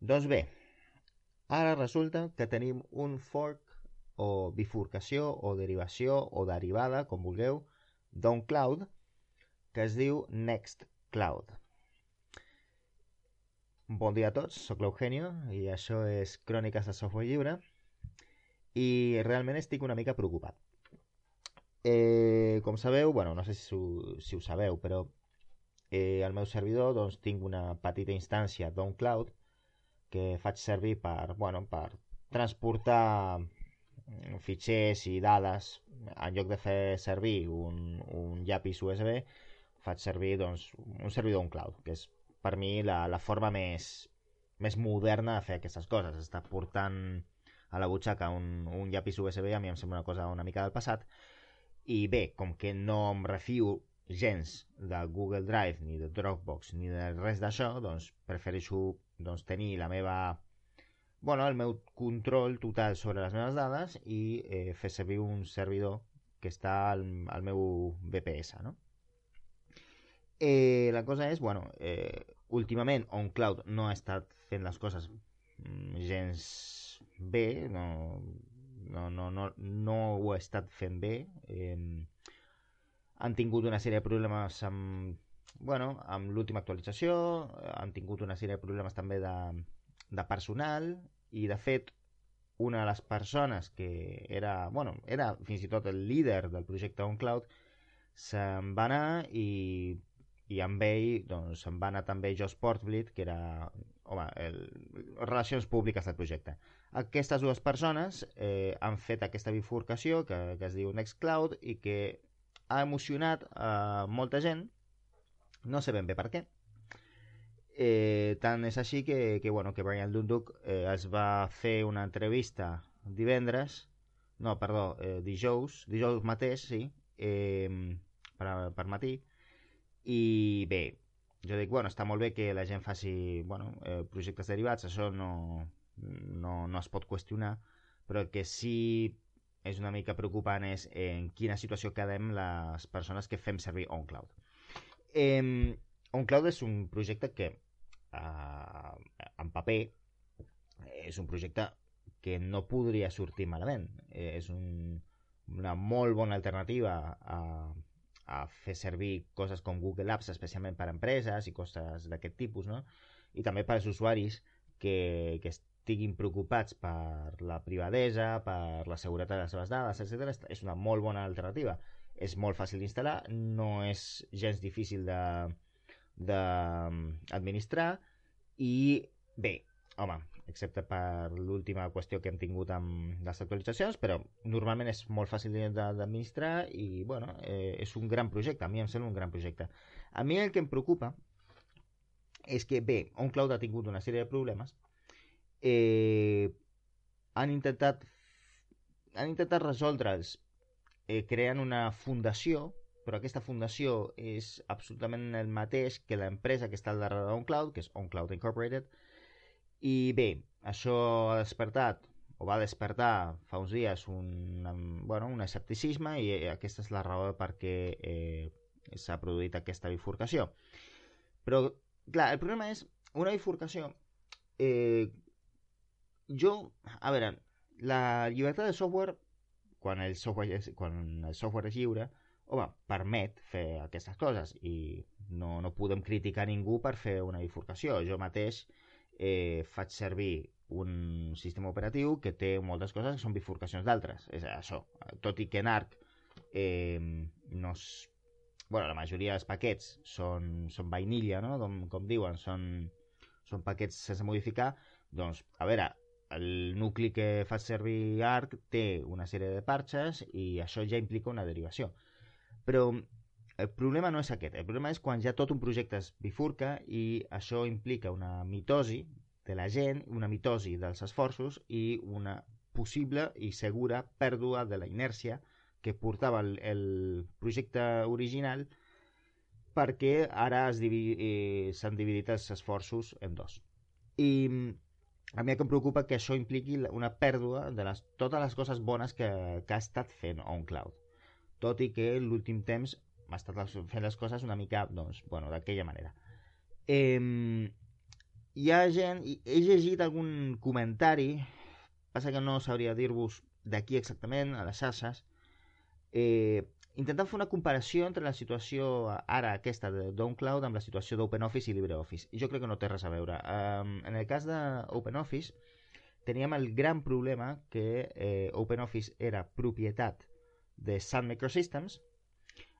Doncs bé, ara resulta que tenim un fork o bifurcació o derivació o derivada, com vulgueu, d'un cloud que es diu Nextcloud. Bon dia a tots, sóc l'Eugenio i això és Cròniques de Software Lliure i realment estic una mica preocupat. Eh, com sabeu, bueno, no sé si ho, si ho sabeu, però eh, al meu servidor doncs, tinc una petita instància d'OnCloud que faig servir per, bueno, per transportar mm, fitxers i dades. En lloc de fer servir un, un llapis USB faig servir doncs, un servidor OnCloud que és per mi la, la forma més, més moderna de fer aquestes coses. Està portant a la butxaca un, un llapis USB a mi em sembla una cosa una mica del passat. I bé, com que no em refio gens de Google Drive, ni de Dropbox, ni de res d'això, doncs prefereixo doncs, tenir la meva bueno, el meu control total sobre les meves dades i eh, fer servir un servidor que està al, al meu VPS, no? Eh, la cosa és, bueno, eh, últimament OnCloud no ha estat fent les coses mm, gens bé, no, no, no, no, no ho ha estat fent bé. Eh, han tingut una sèrie de problemes amb, bueno, amb l'última actualització, han tingut una sèrie de problemes també de, de personal i de fet una de les persones que era, bueno, era fins i tot el líder del projecte OnCloud se'n va anar i i amb ell doncs, se'n va anar també Josh Portblit, que era home, el, relacions públiques del projecte. Aquestes dues persones eh, han fet aquesta bifurcació que, que es diu Nextcloud i que ha emocionat a molta gent, no sé ben bé per què. Eh, tant és així que, que, bueno, que Brian Dunduk eh, es va fer una entrevista divendres, no, perdó, eh, dijous, dijous mateix, sí, eh, per, per matí, i bé, jo dic, bueno, està molt bé que la gent faci bueno, eh, projectes derivats, això no, no, no es pot qüestionar, però que sí és una mica preocupant és en quina situació quedem les persones que fem servir OnCloud. Eh, OnCloud és un projecte que eh, en paper és un projecte que no podria sortir malament. Eh, és un, una molt bona alternativa a, a fer servir coses com Google Apps, especialment per a empreses i coses d'aquest tipus, no? I també per als usuaris que, que estiguin preocupats per la privadesa, per la seguretat de les seves dades, etc. És una molt bona alternativa. És molt fàcil d'instal·lar, no és gens difícil d'administrar i bé, home, excepte per l'última qüestió que hem tingut amb les actualitzacions, però normalment és molt fàcil d'administrar i, bueno, eh, és un gran projecte, a mi em sembla un gran projecte. A mi el que em preocupa és que, bé, OnCloud ha tingut una sèrie de problemes, eh, han intentat han intentat resoldre'ls eh, creant una fundació però aquesta fundació és absolutament el mateix que l'empresa que està al darrere d'OnCloud, que és OnCloud Incorporated, i bé, això ha despertat o va despertar fa uns dies un, bueno, un escepticisme i eh, aquesta és la raó per què eh, s'ha produït aquesta bifurcació. Però, clar, el problema és una bifurcació... Eh, jo, a veure, la llibertat de software, quan el software és, quan el software és lliure, home, permet fer aquestes coses i no, no podem criticar ningú per fer una bifurcació. Jo mateix eh, faig servir un sistema operatiu que té moltes coses que són bifurcacions d'altres. És això. Tot i que en ARC eh, no es... bueno, la majoria dels paquets són, són vainilla, no? com, com diuen, són, són paquets sense modificar, doncs, a veure, el nucli que fa servir ARC té una sèrie de parxes i això ja implica una derivació. Però el problema no és aquest, el problema és quan ja tot un projecte es bifurca i això implica una mitosi de la gent, una mitosi dels esforços i una possible i segura pèrdua de la inèrcia que portava el, el projecte original perquè ara eh, s'han dividit els esforços en dos. I a mi que em preocupa que això impliqui una pèrdua de les, totes les coses bones que, que ha estat fent OnCloud. Tot i que l'últim temps m'ha estat fent les coses una mica, doncs, bueno, d'aquella manera. Eh, hi ha gent... He llegit algun comentari, passa que no sabria dir-vos d'aquí exactament, a les xarxes, eh, intentant fer una comparació entre la situació ara aquesta de DownCloud amb la situació d'OpenOffice i LibreOffice. Jo crec que no té res a veure. Um, en el cas d'OpenOffice teníem el gran problema que eh, OpenOffice era propietat de Sun Microsystems.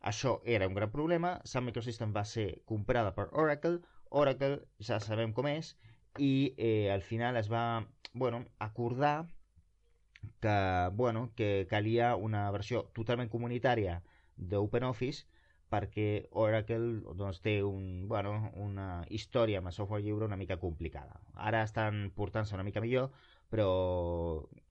Això era un gran problema. Sun Microsystems va ser comprada per Oracle. Oracle ja sabem com és i eh, al final es va bueno, acordar que, bueno, que calia una versió totalment comunitària d'OpenOffice perquè Oracle doncs, té un, bueno, una història amb el software lliure una mica complicada. Ara estan portant-se una mica millor, però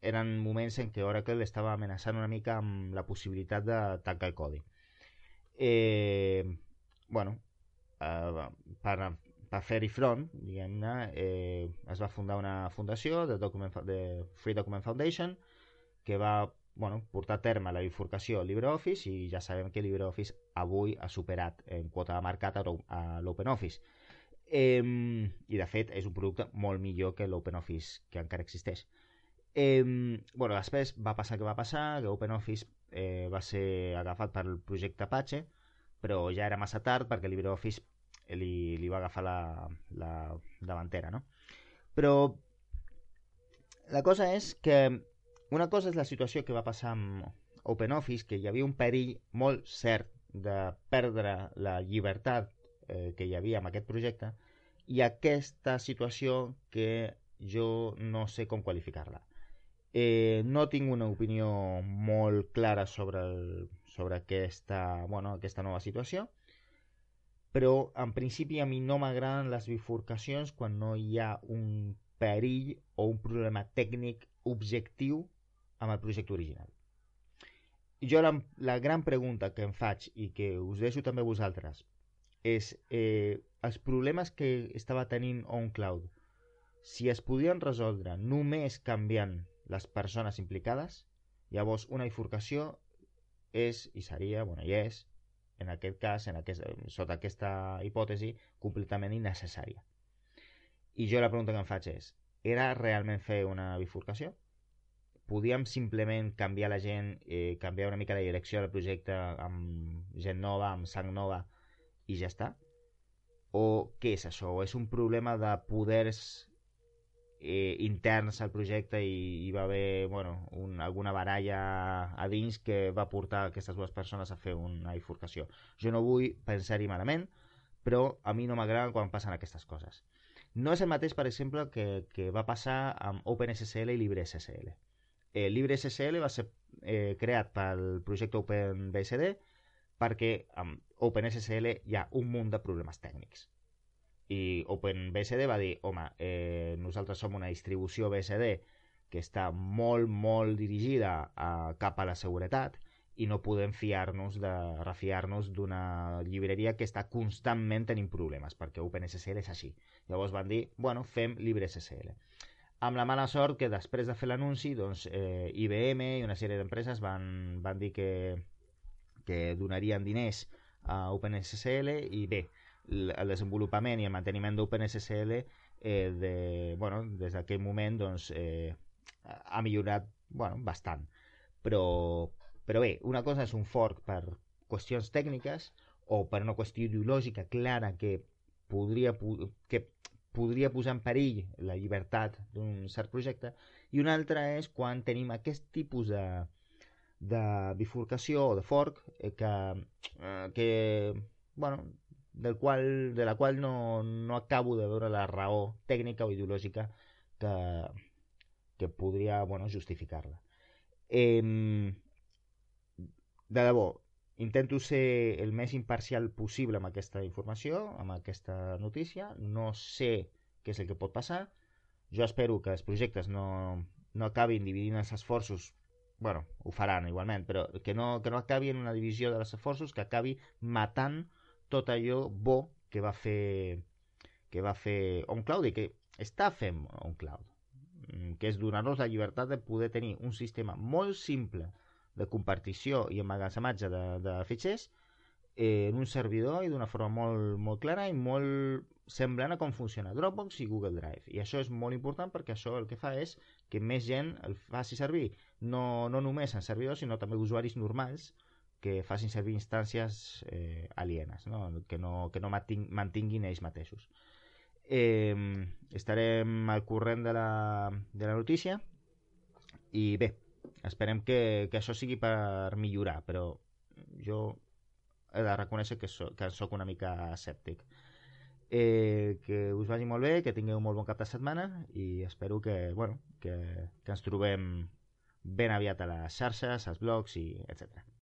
eren moments en què Oracle estava amenaçant una mica amb la possibilitat de tancar el codi. Eh, bueno, eh, per, per fer-hi front, diguem-ne, eh, es va fundar una fundació de, Document, de Free Document Foundation que va bueno, portar a terme la bifurcació LibreOffice i ja sabem que LibreOffice avui ha superat en quota de mercat a l'OpenOffice. Eh, I de fet és un producte molt millor que l'OpenOffice que encara existeix. Eh, bueno, després va passar que va passar, que OpenOffice eh, va ser agafat pel projecte Apache, però ja era massa tard perquè LibreOffice li, li va agafar la, la davantera, no? Però la cosa és que una cosa és la situació que va passar amb OpenOffice, que hi havia un perill molt cert de perdre la llibertat eh, que hi havia amb aquest projecte, i aquesta situació que jo no sé com qualificar-la. Eh, no tinc una opinió molt clara sobre, el, sobre aquesta, bueno, aquesta nova situació, però en principi a mi no m'agraden les bifurcacions quan no hi ha un perill o un problema tècnic objectiu amb el projecte original. Jo la, la gran pregunta que em faig i que us deixo també a vosaltres és eh, els problemes que estava tenint OnCloud si es podien resoldre només canviant les persones implicades, llavors una bifurcació és i seria, bueno, i és, en aquest cas, en aquest, sota aquesta hipòtesi, completament innecessària. I jo la pregunta que em faig és, era realment fer una bifurcació? podíem simplement canviar la gent, eh, canviar una mica la direcció del projecte amb gent nova, amb sang nova i ja està? O què és això? O és un problema de poders eh, interns al projecte i hi va haver bueno, un, alguna baralla a dins que va portar aquestes dues persones a fer una bifurcació. Jo no vull pensar-hi malament, però a mi no m'agrada quan passen aquestes coses. No és el mateix, per exemple, que, que va passar amb OpenSSL i LibreSSL eh, LibreSSL va ser eh, creat pel projecte OpenBSD perquè amb OpenSSL hi ha un munt de problemes tècnics. I OpenBSD va dir, home, eh, nosaltres som una distribució BSD que està molt, molt dirigida a, cap a la seguretat i no podem fiar-nos de refiar-nos d'una llibreria que està constantment tenint problemes, perquè OpenSSL és així. Llavors van dir, bueno, fem LibreSSL amb la mala sort que després de fer l'anunci doncs, eh, IBM i una sèrie d'empreses van, van dir que, que donarien diners a OpenSSL i bé, el desenvolupament i el manteniment d'OpenSSL eh, de, bueno, des d'aquell moment doncs, eh, ha millorat bueno, bastant. Però, però bé, una cosa és un fork per qüestions tècniques o per una qüestió ideològica clara que podria que podria posar en perill la llibertat d'un cert projecte i una altra és quan tenim aquest tipus de, de bifurcació o de fork eh, que, eh, que bueno, del qual, de la qual no, no acabo de veure la raó tècnica o ideològica que, que podria bueno, justificar-la. Eh, de debò, intento ser el més imparcial possible amb aquesta informació, amb aquesta notícia. No sé què és el que pot passar. Jo espero que els projectes no, no acabin dividint els esforços bueno, ho faran igualment, però que no, que no acabi en una divisió dels esforços, que acabi matant tot allò bo que va fer que va fer OnCloud i que està fent OnCloud, mm, que és donar-nos la llibertat de poder tenir un sistema molt simple de compartició i emmagatzematge de, de fitxers eh, en un servidor i d'una forma molt, molt clara i molt semblant a com funciona Dropbox i Google Drive. I això és molt important perquè això el que fa és que més gent el faci servir, no, no només en servidors, sinó també usuaris normals que facin servir instàncies eh, alienes, no? que no, que no mantinguin ells mateixos. Eh, estarem al corrent de la, de la notícia i bé, esperem que, que això sigui per millorar, però jo he de reconèixer que, so, que sóc una mica escèptic. Eh, que us vagi molt bé, que tingueu un molt bon cap de setmana i espero que, bueno, que, que ens trobem ben aviat a les xarxes, als blogs i etc.